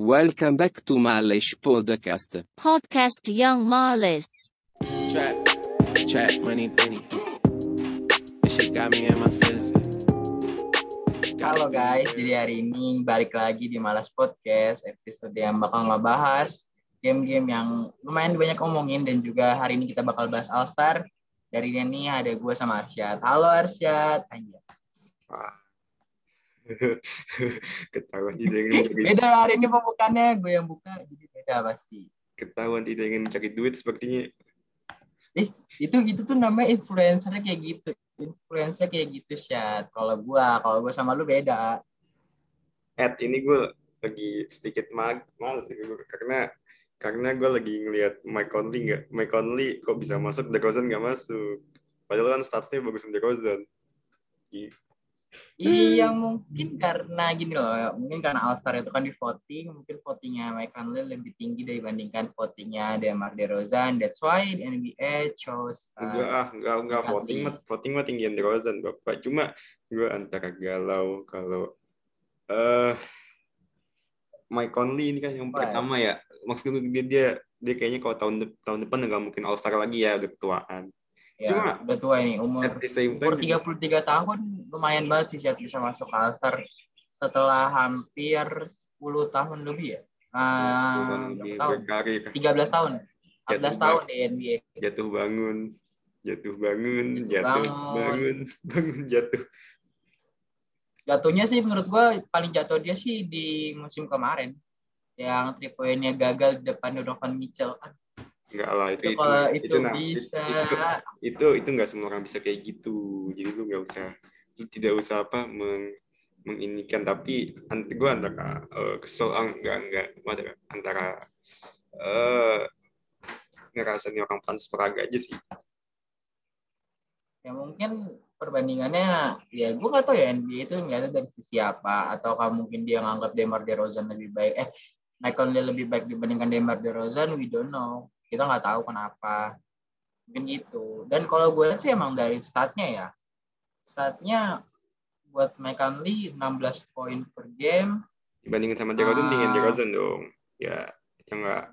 Welcome back to Malish Podcast. Podcast Young Marlis. Trap, trap, money, penny. This shit got me in my feelings. Halo guys, jadi hari ini balik lagi di Malas Podcast, episode yang bakal ngebahas game-game yang lumayan banyak omongin dan juga hari ini kita bakal bahas All Star. Dari ini ada gue sama Arsyad. Halo Arsyad. Anjay. ketahuan tidak ingin mencari Beda hari ini pembukaannya, gue yang buka, jadi beda pasti. ketahuan tidak ingin mencari duit sepertinya Itu itu tuh namanya influencernya kayak gitu. Influencer kayak gitu, Syad. Kalau gue, kalau gue sama lu beda. Ed ini gue lagi sedikit mag males sih karena karena gue lagi ngelihat Mike Conley nggak Mike Conley kok bisa masuk DeRozan nggak masuk padahal kan statsnya bagus DeRozan. Iya mungkin karena gini loh, mungkin karena All Star itu kan di voting, mungkin votingnya Mike Conley lebih tinggi dibandingkan votingnya DeMar DeRozan. That's why the NBA chose uh, Enggak ah, enggak enggak voting mah voting mah tinggian DeRozan bapak. Cuma gue antara galau kalau eh Mike Conley ini kan yang Wah. pertama ya. Maksud gue dia dia dia kayaknya kalau tahun de- tahun depan nggak mungkin All Star lagi ya udah ketuaan. Ya, Cuma- udah tua ini umur umur time 33 tahun lumayan banget sih Syed bisa masuk All Star setelah hampir 10 tahun lebih ya. Ah, berapa tahun? berkarir 13 tahun. 14 Jatuh tahun di NBA. jatuh bangun jatuh bangun Jatuh jatuh bangun. bangun bangun jatuh Jatuhnya sih menurut gua paling jatuh dia sih di musim kemarin. Yang three point-nya gagal di depan Donovan Mitchell kan. Enggak lah itu Itu itu itu, nah, bisa. itu, itu itu enggak semua orang bisa kayak gitu. Jadi lu nggak usah lu tidak usah apa meng, menginikan tapi nanti gue antara eh, kesel ah, enggak enggak antara antara eh ngerasa nih orang pantas peraga aja sih. Ya mungkin perbandingannya ya gue gak tahu ya NBA itu ngeliatnya dari sisi apa ataukah mungkin dia nganggap Demar Derozan lebih baik eh Mike Conley lebih baik dibandingkan Demar Derozan? We don't know kita nggak tahu kenapa. Mungkin gitu. Dan kalau gue sih emang dari statnya ya. Statnya buat Mike Conley 16 poin per game. Dibandingin sama DeRozan Ah. dengan DeRozan dong. Ya yang enggak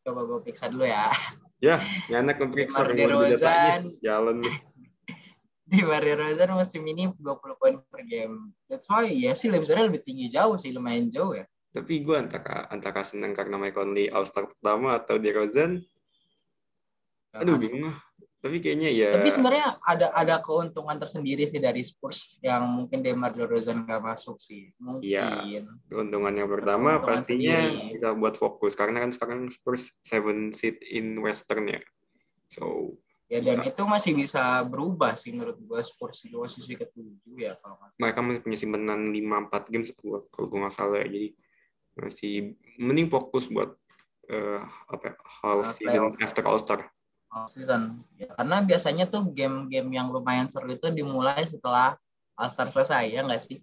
coba gue periksa dulu ya. Ya ini anak ngeperiksa DeRozan jalan nih Demar Derozan musim ini 20 poin per game. That's why ya sih lebih sebenarnya lebih tinggi jauh sih lumayan jauh ya Tapi gue antara antara senang karena Mike Conley All Star pertama atau DeRozan, aduh bingung. Tapi kayaknya ya Tapi sebenarnya ada ada keuntungan tersendiri sih dari Spurs yang mungkin Demar Derozan nggak masuk sih. Mungkin. Iya. keuntungan yang pertama Keuntungan pastinya sendiri. bisa buat fokus karena kan sekarang Spurs seven seat in Western ya. So Ya dan Bisa. itu masih bisa berubah sih menurut gua Spurs di posisi ketujuh ya kalau mereka masih punya simpanan 5-4 game sepuluh kalau gue nggak salah ya. Jadi masih mending fokus buat eh, apa ya, half Uh, season playoff. after All Star. All season. Ya, karena biasanya tuh game-game yang lumayan seru itu dimulai setelah All Star selesai ya nggak sih?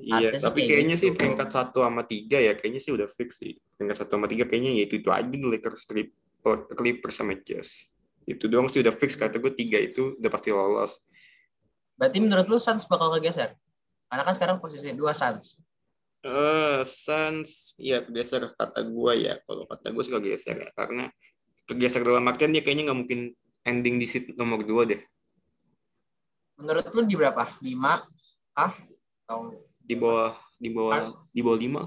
Iya, tapi kayak kayaknya gitu. sih peringkat satu sama tiga ya, kayaknya sih udah fix sih. Peringkat satu sama tiga kayaknya ya itu itu aja nih Lakers, Clip- Clippers sama Jazz. Itu doang sih udah fix kata gue tiga itu udah pasti lolos. Berarti menurut lu Suns bakal kegeser? Karena kan sekarang posisi dua Suns. Eh, Suns ya geser kata gue ya. Kalau kata gue sih geser ya, karena kegeser dalam artian dia kayaknya nggak mungkin ending di seat nomor dua deh. Menurut lu di berapa? Lima? Ah? Atau Di bawah di bawah di bawah lima.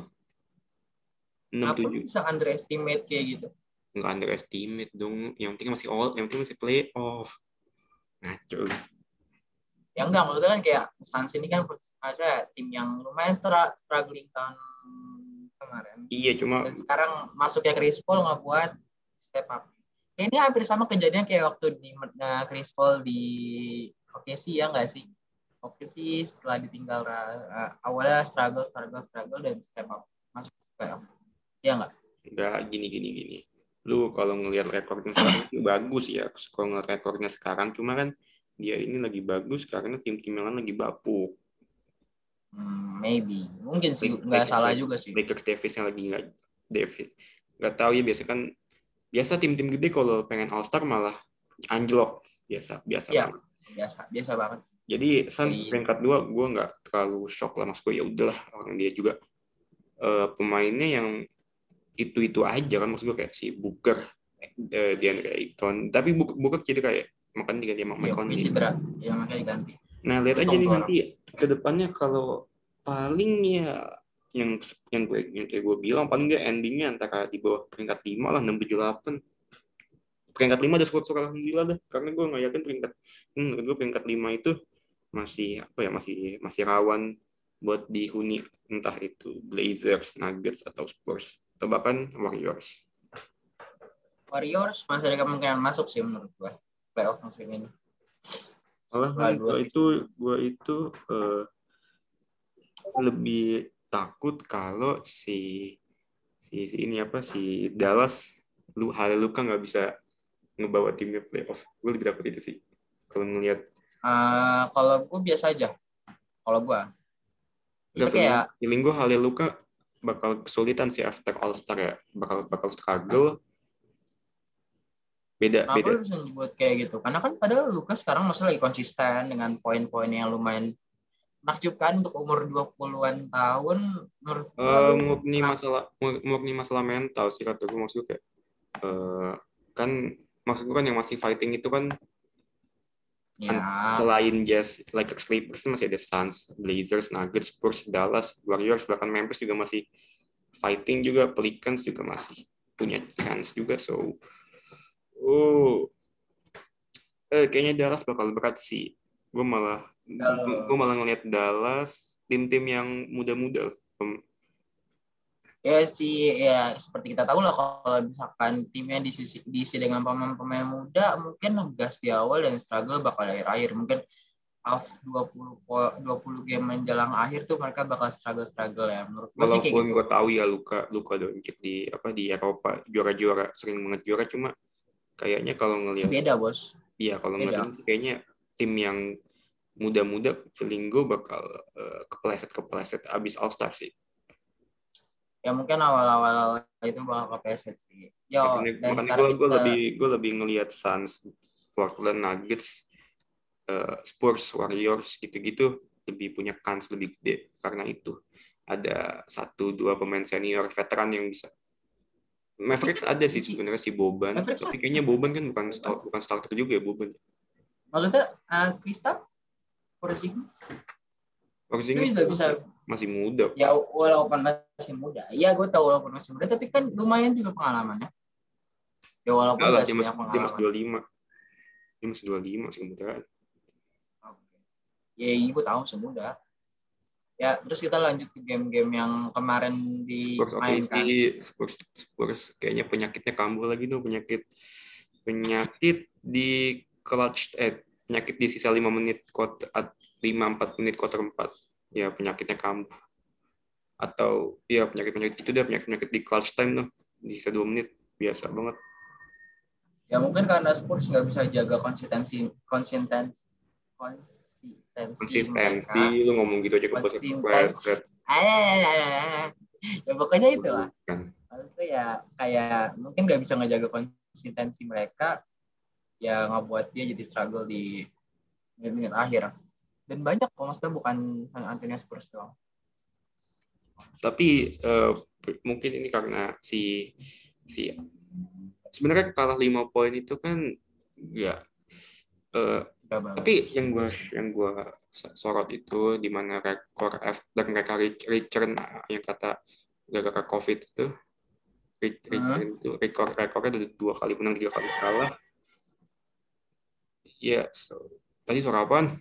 Enam tujuh. bisa underestimate kayak gitu? Nggak underestimate dong. Yang penting masih all, yang penting masih playoff. Ngaco. Ya enggak, maksudnya kan kayak Suns ini kan masa tim yang lumayan struggling tahun kemarin. Iya, cuma Dan sekarang masuknya Chris Paul ngebuat step up. Ini hampir sama kejadian kayak waktu di uh, Chris Paul di OKC ya enggak sih? OKC setelah ditinggal uh, awalnya struggle, struggle, struggle dan step up. Masuk playoff. Ya enggak? nggak gini gini gini lu kalau ngelihat rekornya sekarang itu bagus ya kalau ngelihat rekornya sekarang cuma kan dia ini lagi bagus karena tim-tim lain lagi bapuk Hmm, maybe. Mungkin sih nggak salah juga sih. Lakers Davis yang lagi nggak David nggak tahu ya biasa kan biasa tim-tim gede kalau pengen All Star malah anjlok biasa biasa Iya. banget. Biasa, biasa banget. jadi Suns Jadi- peringkat dua gue nggak terlalu shock lah mas gue ya udahlah orang dia juga eh, pemainnya yang itu-itu aja kan maksud gue kayak si Booker, eh, DeAndre Ayton. Tapi Booker, Booker cedera ya, makanya diganti sama Mike Conley. Ya makanya diganti. Nah, lihat aja nih nanti ke depannya kalau paling ya yang yang gue yang kayak gue bilang paling nggak endingnya antara di bawah peringkat 5 lah 6 7 8. Peringkat 5 udah skor alhamdulillah dah karena gue nggak yakin peringkat hmm, menurut gue peringkat 5 itu masih apa ya masih masih rawan buat dihuni entah itu Blazers, Nuggets atau Spurs atau bahkan Warriors. Warriors masih ada kemungkinan masuk sih menurut gua playoff musim ini. Malah gue season. itu gue itu eh, lebih takut kalau si si, si ini apa si Dallas lu hal Luka nggak bisa ngebawa timnya playoff. Gue lebih takut itu sih. Kalau ngelihat Eh, kalau gua biasa aja. Kalau gua itu kayak feeling gue hal Luka bakal kesulitan sih after All Star ya. Bakal bakal struggle. Beda kenapa beda. lu bisa nyebut kayak gitu? Karena kan padahal Lukas sekarang maksudnya lagi konsisten dengan poin-poin yang lumayan menakjubkan untuk umur 20-an tahun menurut Eh, lu- murni masalah mur- murni masalah mental sih kata gue maksud kayak eh, kan maksud gue kan yang masih fighting itu kan ya selain Jazz, Lakers, Clippers masih ada Suns, Blazers, Nuggets, Spurs, Dallas, Warriors, bahkan Memphis juga masih fighting juga, Pelicans juga masih punya chance juga. So, oh, eh, kayaknya Dallas bakal berat sih. Gue malah, gue malah ngelihat Dallas tim-tim yang muda-muda. Ya sih ya seperti kita tahu lah kalau misalkan timnya diisi, diisi dengan pemain-pemain muda mungkin ngegas di awal dan struggle bakal akhir-akhir. Mungkin off 20 po- 20 game menjelang akhir tuh mereka bakal struggle-struggle ya. Menurut gue sih kayak Walaupun gitu. gue tahu ya Luka, Luka Doncic di apa di Eropa juara-juara sering banget juara cuma kayaknya kalau ngelihat beda bos Iya, kalau Beda. ngeliat kayaknya tim yang muda-muda feeling gue bakal eh, kepleset-kepleset abis All Star sih. ya mungkin awal-awal itu bakal kepeset sih yo makanya gue kita lebih gue lebih ngelihat Suns, Portland Nuggets, eh, Spurs, Warriors gitu-gitu lebih punya kans lebih gede karena itu ada satu dua pemain senior veteran yang bisa. Mavericks ada sih sebenarnya si Boban, Mavericks tapi kayaknya Boban kan bukan star- bukan starter juga ya Boban. maksudnya uh, Krista Porzingis Porzingis Itu juga bisa. masih muda. ya walaupun masih muda ya gue tahu walaupun masih muda tapi kan lumayan juga pengalamannya ya walaupun Enggak lah, nggak dia, masih, dia pengalaman masih 25. Dia masih 25, masih muda. Oke. Ya, ibu tahu semudah. Ya, terus kita lanjut ke game-game yang kemarin dimainkan. Spurs, Spurs kayaknya penyakitnya kambuh lagi tuh, penyakit penyakit di clutch eh penyakit di sisa 5 menit quarter 5 4 menit quarter 4. Ya penyakitnya kambuh. Atau ya penyakit-penyakit itu dia penyakit-penyakit di clutch time tuh di sisa 2 menit biasa banget. Ya mungkin karena Spurs nggak bisa jaga konsistensi konsistensi konsistensi. Konsistensi lu ngomong gitu aja ke. Ah, ya pokoknya itu lah. Kan. Maksudnya ya kayak mungkin nggak bisa ngejaga konsistensi mereka ya ngebuat dia jadi struggle di menit-menit akhir. Dan banyak kok maksudnya bukan San Antonio Spurs doang. tapi eh, mungkin ini karena si si sebenarnya kalah lima poin itu kan ya bagus. Tapi yang gue yang gua sorot itu di mana rekor after mereka re- return yang kata gara-gara covid itu re- return itu rekor rekornya ada dua kali menang tiga kali kalah ya so, tadi suara apaan?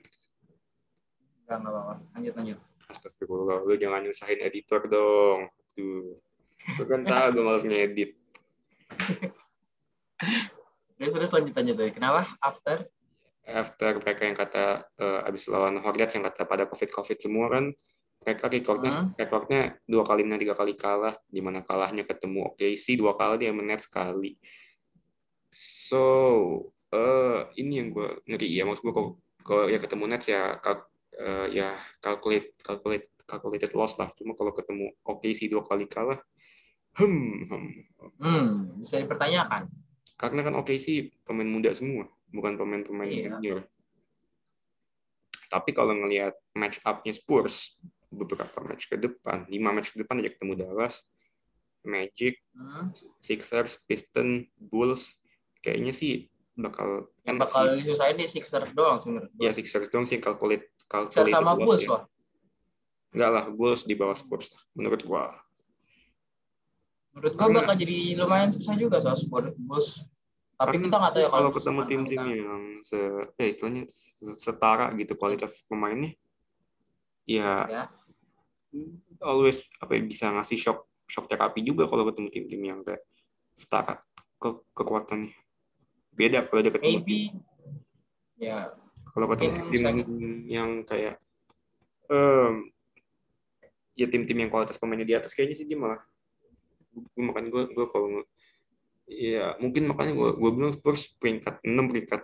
Enggak, enggak apa-apa. Lanjut, lanjut. Astagfirullah, lu jangan nyusahin editor dong. Tuh. Lu kan tahu gue males ngedit. Terus, terus lanjut, lanjut. Kenapa? After? After mereka yang kata eh, abis lawan Hornets yang kata pada covid-covid semua kan, mereka rekornya Hmm. rekornya dua kali menang tiga kali kalah, di mana kalahnya ketemu OKC dua kali dia menang sekali. So eh ini yang gue ngeri ya maksud gue kalau kalau ya ketemu Nets ya kal- eh, ya calculate calculate calculated loss lah. Cuma kalau ketemu OKC dua kali kalah, hmm, hmm. Hmm, bisa dipertanyakan. karena kan OKC pemain muda semua, bukan pemain-pemain Iya. senior. Tapi kalau ngelihat match up-nya Spurs, beberapa match ke depan, lima match ke depan aja ketemu Dallas, Magic, Hmm. Sixers, Pistons, Bulls, kayaknya sih bakal Yang bakal sih. disusahin di Sixer doang sih menurut gue. Ya Sixers dong sih calculate calculate sama loss Bulls ya. loh. Enggak lah, Bulls di bawah Spurs lah, menurut gua. Menurut Karena- bakal jadi lumayan susah juga soal Spurs. Bulls. Tapi kita nggak tahu ya kalau ketemu tim-tim kita- yang se, ya istilahnya setara gitu kualitas pemainnya, ya Ya. always apa ya, bisa ngasih shock shock terapi juga kalau ketemu tim-tim yang kayak setara ke kekuatannya. Beda kalau dia ketemu tim. Ya. kalau ketemu tim yang kayak em, ya tim-tim yang kualitas pemainnya di atas kayaknya sih dia malah gue makanya gue gue kalau ya mungkin makanya gue gue bilang Spurs peringkat 6 peringkat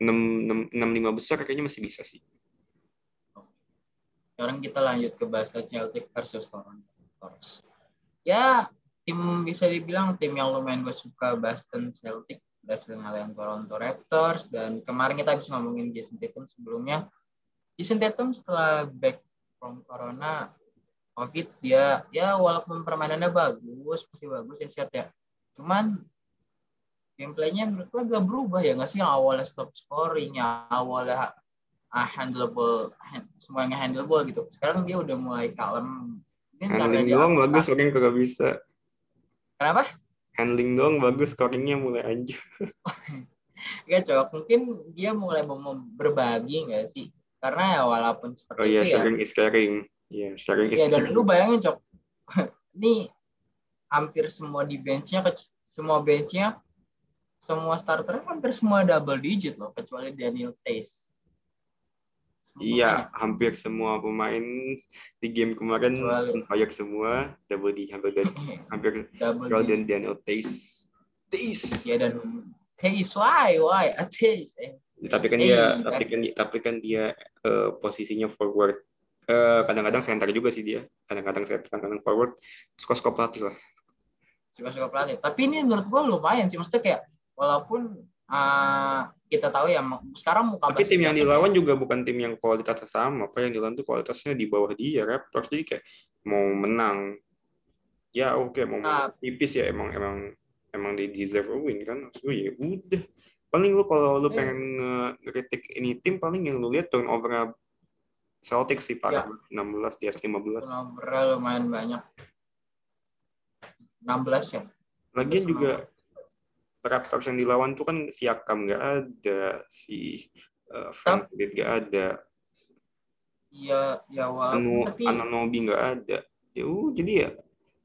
6 6 6 5 besar kayaknya masih bisa sih. Sekarang kita lanjut ke bahasa Celtic versus Toronto Raptors. Ya, tim bisa dibilang tim yang lumayan gue suka Boston Celtic berhasil ngalahin Toronto Raptors dan kemarin kita habis ngomongin Jason Tatum sebelumnya. Jason Tatum setelah back from Corona COVID dia ya walaupun permainannya bagus masih bagus ya shot ya. Cuman gameplaynya menurut gue agak berubah ya nggak sih? Yang awalnya stop scoring yang awalnya ah, handleable hand- semuanya handleable gitu. Sekarang dia udah mulai kalem. Mungkin Handling dia doang update- bagus, scoring kagak bisa. kenapa? Handling doang bagus, scoringnya mulai anjir. Gak cowok mungkin dia mulai mau berbagi nggak sih? Karena ya walaupun seperti Oh iya, itu ya. sharing is caring. Iya, sharing is ya dan caring. lu bayangin cok. Ini hampir semua di benchnya semua benchnya semua starter hampir semua double digit loh kecuali Daniel Tays Iya, hampir semua pemain di game kemarin fire semua, double di hampir hampir double dan Daniel Tays. Tays. ya dan Tays why why a Tays eh Tapi kan dia, kan. tapi kan dia, tapi kan dia eh, posisinya forward. Eh, kadang-kadang center juga sih dia. Kadang-kadang center, kadang-kadang forward. Suka-suka pelatih lah. Suka-suka pelatih. Tapi ini menurut gua lumayan sih, maksudnya kayak walaupun ah, kita tahu ya sekarang muka Tapi tim yang basketnya dilawan juga bukan tim yang kualitasnya sama. Apa yang dilawan tuh kualitasnya di bawah dia. Raptors jadi kayak mau menang. Ya oke mau Nah. menang tipis ya emang emang emang di deserve a win kan. Maksud gue ya udah. Paling lu kalau lu Iya. pengen ngeritik ini tim paling yang lu lihat turnover Celtics sih parah. 16 di atas 15. turnover lumayan banyak. 16 ya. Lagian juga Raptors yang dilawan tuh kan Siakam nggak ada, si uh, Frank Vliet nggak ada, Iya, ya walaupun Anu tapi Ananobi nggak ada. Ya uh, jadi ya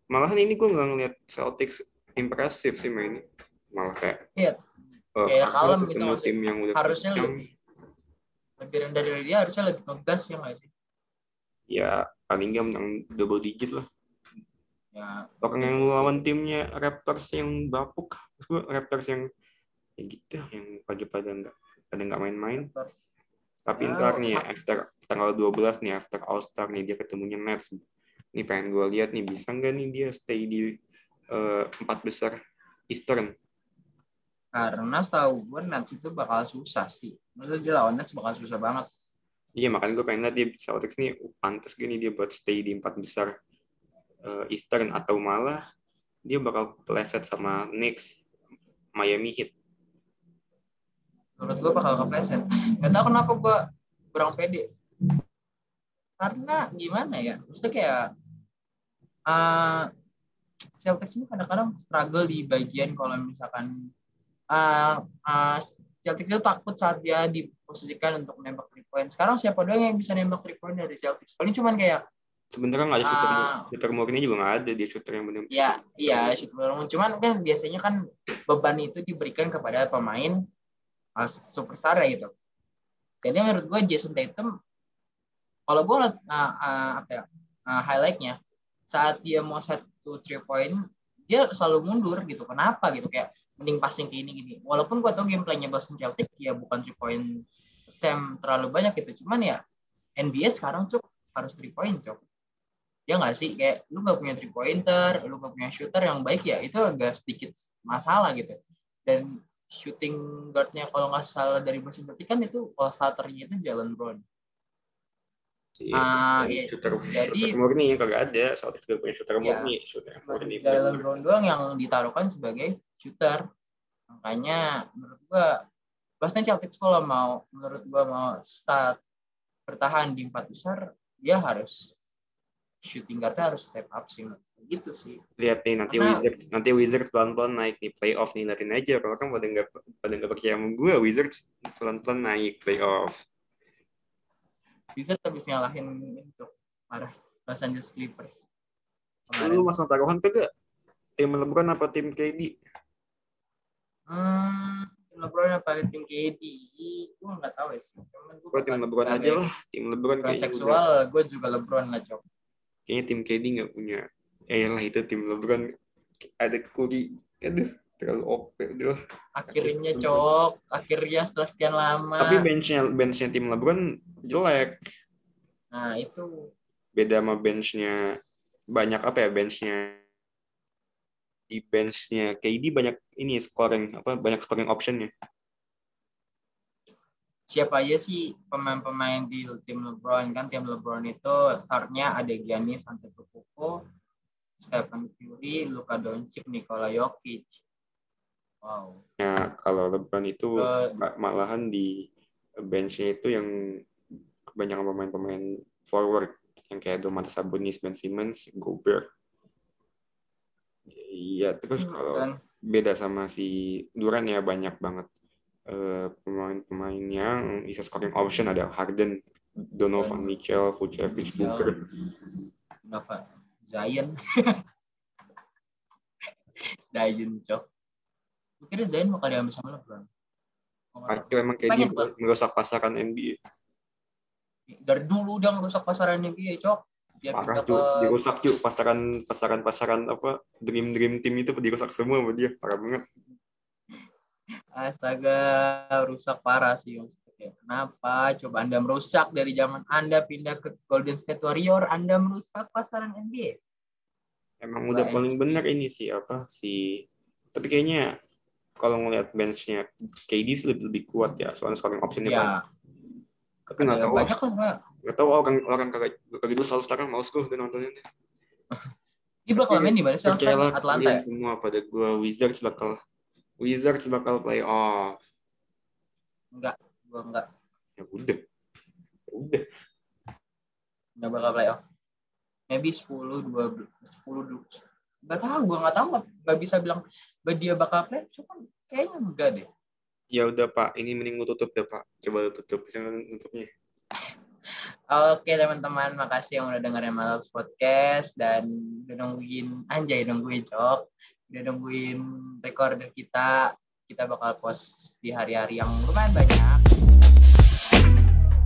malahan ini gue nggak ngeliat Celtics impresif sih mainnya. Malah kayak Iya. uh, Kayak apa, kalem gitu maksudnya. tim yang udah harusnya kencang, lebih lebih rendah dari dia harusnya lebih ngegas ya nggak sih? ya paling nggak menang double digit lah. Ya, Orang yang lawan timnya Raptors yang bapuk, Raptors yang ya gitu yang pagi-pada nggak pada nggak main-main. Tapi Ya, ntar nih ya, after tanggal 12 nih, after All Star nih dia ketemunya Nets. Nih pengen gue lihat nih bisa nggak nih dia stay di eh, empat besar Eastern. karena setahu gue Nets itu bakal susah sih. Maksudnya dia lawan Nets bakal susah banget. Iya makanya gue pengen lihat dia Celtics nih uh, pantas gini dia buat stay di empat besar eh, Eastern atau malah dia bakal pleset sama Knicks, Miami Heat. menurut gue bakal kepleset. Nggak tahu kenapa gue kurang pede. Karena gimana ya? Maksudnya kayak uh, Celtics ini kadang-kadang struggle di bagian kalau misalkan uh, uh, Celtics itu takut saat dia diposisikan untuk menembak three point. Sekarang siapa doang yang bisa nembak three point dari Celtics? Paling cuman kayak Sebenarnya nggak ada shooter, Ah. shooter murni juga nggak ada dia shooter yang benar. ya iya shoot belum cuman kan biasanya kan beban itu diberikan kepada pemain uh, superstar ya gitu. Jadi menurut gue Jason Tatum kalau gue liat uh, uh, apa ya uh, highlightnya saat dia mau set to three point dia selalu mundur gitu. Kenapa gitu? Kayak mending passing ke ini gini. Walaupun gue tau gameplaynya Boston Celtics ya bukan three point attempt terlalu banyak gitu. Cuman ya NBA sekarang cuk harus three point cuk ya nggak sih kayak lu nggak punya three pointer lu nggak punya shooter yang baik ya itu agak sedikit masalah gitu dan shooting guardnya kalau nggak salah dari Boston Celtics kan itu kalau starternya itu Jalen Brown Si, Ah, iya. shooter, Jadi- shooter murni kagak ada. Celtics gak punya shooter Iya. murni. Shooter murni. Jalen Brown doang yang ditaruhkan sebagai shooter. Makanya menurut gua Boston Celtics kalau mau menurut gua mau start bertahan di empat besar, dia harus shooting guard harus step up sih. Gitu sih. Lihat nih nanti Karena- Wizards nanti Wizards pelan-pelan naik nih playoff nih liatin aja. Kalau kan pada nggak pada nggak percaya sama gue Wizards pelan-pelan naik playoff. Bisa habis nyalahin itu parah Los Angeles Clippers. Lu masuk taruhan kagak? Tim LeBron apa tim KD? Hmm, LeBron apa tim KD? Gua nggak tahu ya sih. Cuman Gue tim LeBron aja lah. Tim LeBron kayaknya udah- Transseksual, gue juga LeBron lah cok. Kayaknya tim KD nggak punya. Ya lah itu tim LeBron ada Curry. Aduh terlalu OP udah. Akhirnya cok, akhirnya setelah sekian lama. Tapi benchnya benchnya tim LeBron jelek. Nah itu Beda sama benchnya banyak apa ya benchnya di benchnya KD banyak ini scoring apa banyak scoring optionnya. Siapa aja sih pemain-pemain di tim LeBron kan tim LeBron itu startnya ada Giannis Antetokounmpo, Stephen Curry, Luka Doncic, Nikola Jokic. Wow. Ya kalau LeBron itu ma- malahan di benchnya itu yang kebanyakan pemain-pemain forward yang kayak Domantas Sabonis, Ben Simmons, Gobert. Iya terus kalau Dan beda sama si Duran ya banyak banget eh, pemain-pemain yang bisa scoring option ada Harden, Donovan Mitchell, Vucevic. Booker. Nova Zion. Zion cok. Kira Zion bakal diambil sama LeBron. Itu emang kayak dia merusak pasaran NBA. dari dulu udah ngerusak pasaran NBA cok dia Parah cuy, ke dirusak cuy pasaran pasaran pasaran apa dream dream team itu dirusak semua sama dia parah banget. Astaga rusak parah sih Maksudnya, kenapa coba anda merusak dari zaman anda pindah ke Golden State Warrior anda merusak pasaran NBA Emang udah paling benar ini sih apa si tapi kayaknya kalau ngelihat benchnya KD sih lebih, lebih kuat ya soalnya scoring optionnya banyak. ya Tapi nggak tahu. banyak kan Pak. nggak tahu orang orang kagak kagak gitu selalu sekarang males gue udah nontonnya. dia bakal main di mana sih Atlanta kalian ya? semua pada gue Wizards bakal Wizards bakal playoff. enggak gua enggak Ya udah. Ya udah. enggak bakal playoff maybe 10 12 10 dulu enggak tahu gua enggak tahu enggak bisa bilang dia bakal play cuma kayaknya enggak deh Ya udah Pak, ini mending lu tutup deh Pak. Coba lu tutup, bisa nggak nutupnya. Oke teman-teman, makasih yang udah dengerin Malas Podcast dan udah nungguin anjay nungguin cok, udah nungguin recorder kita. Kita bakal post di hari-hari yang lumayan banyak.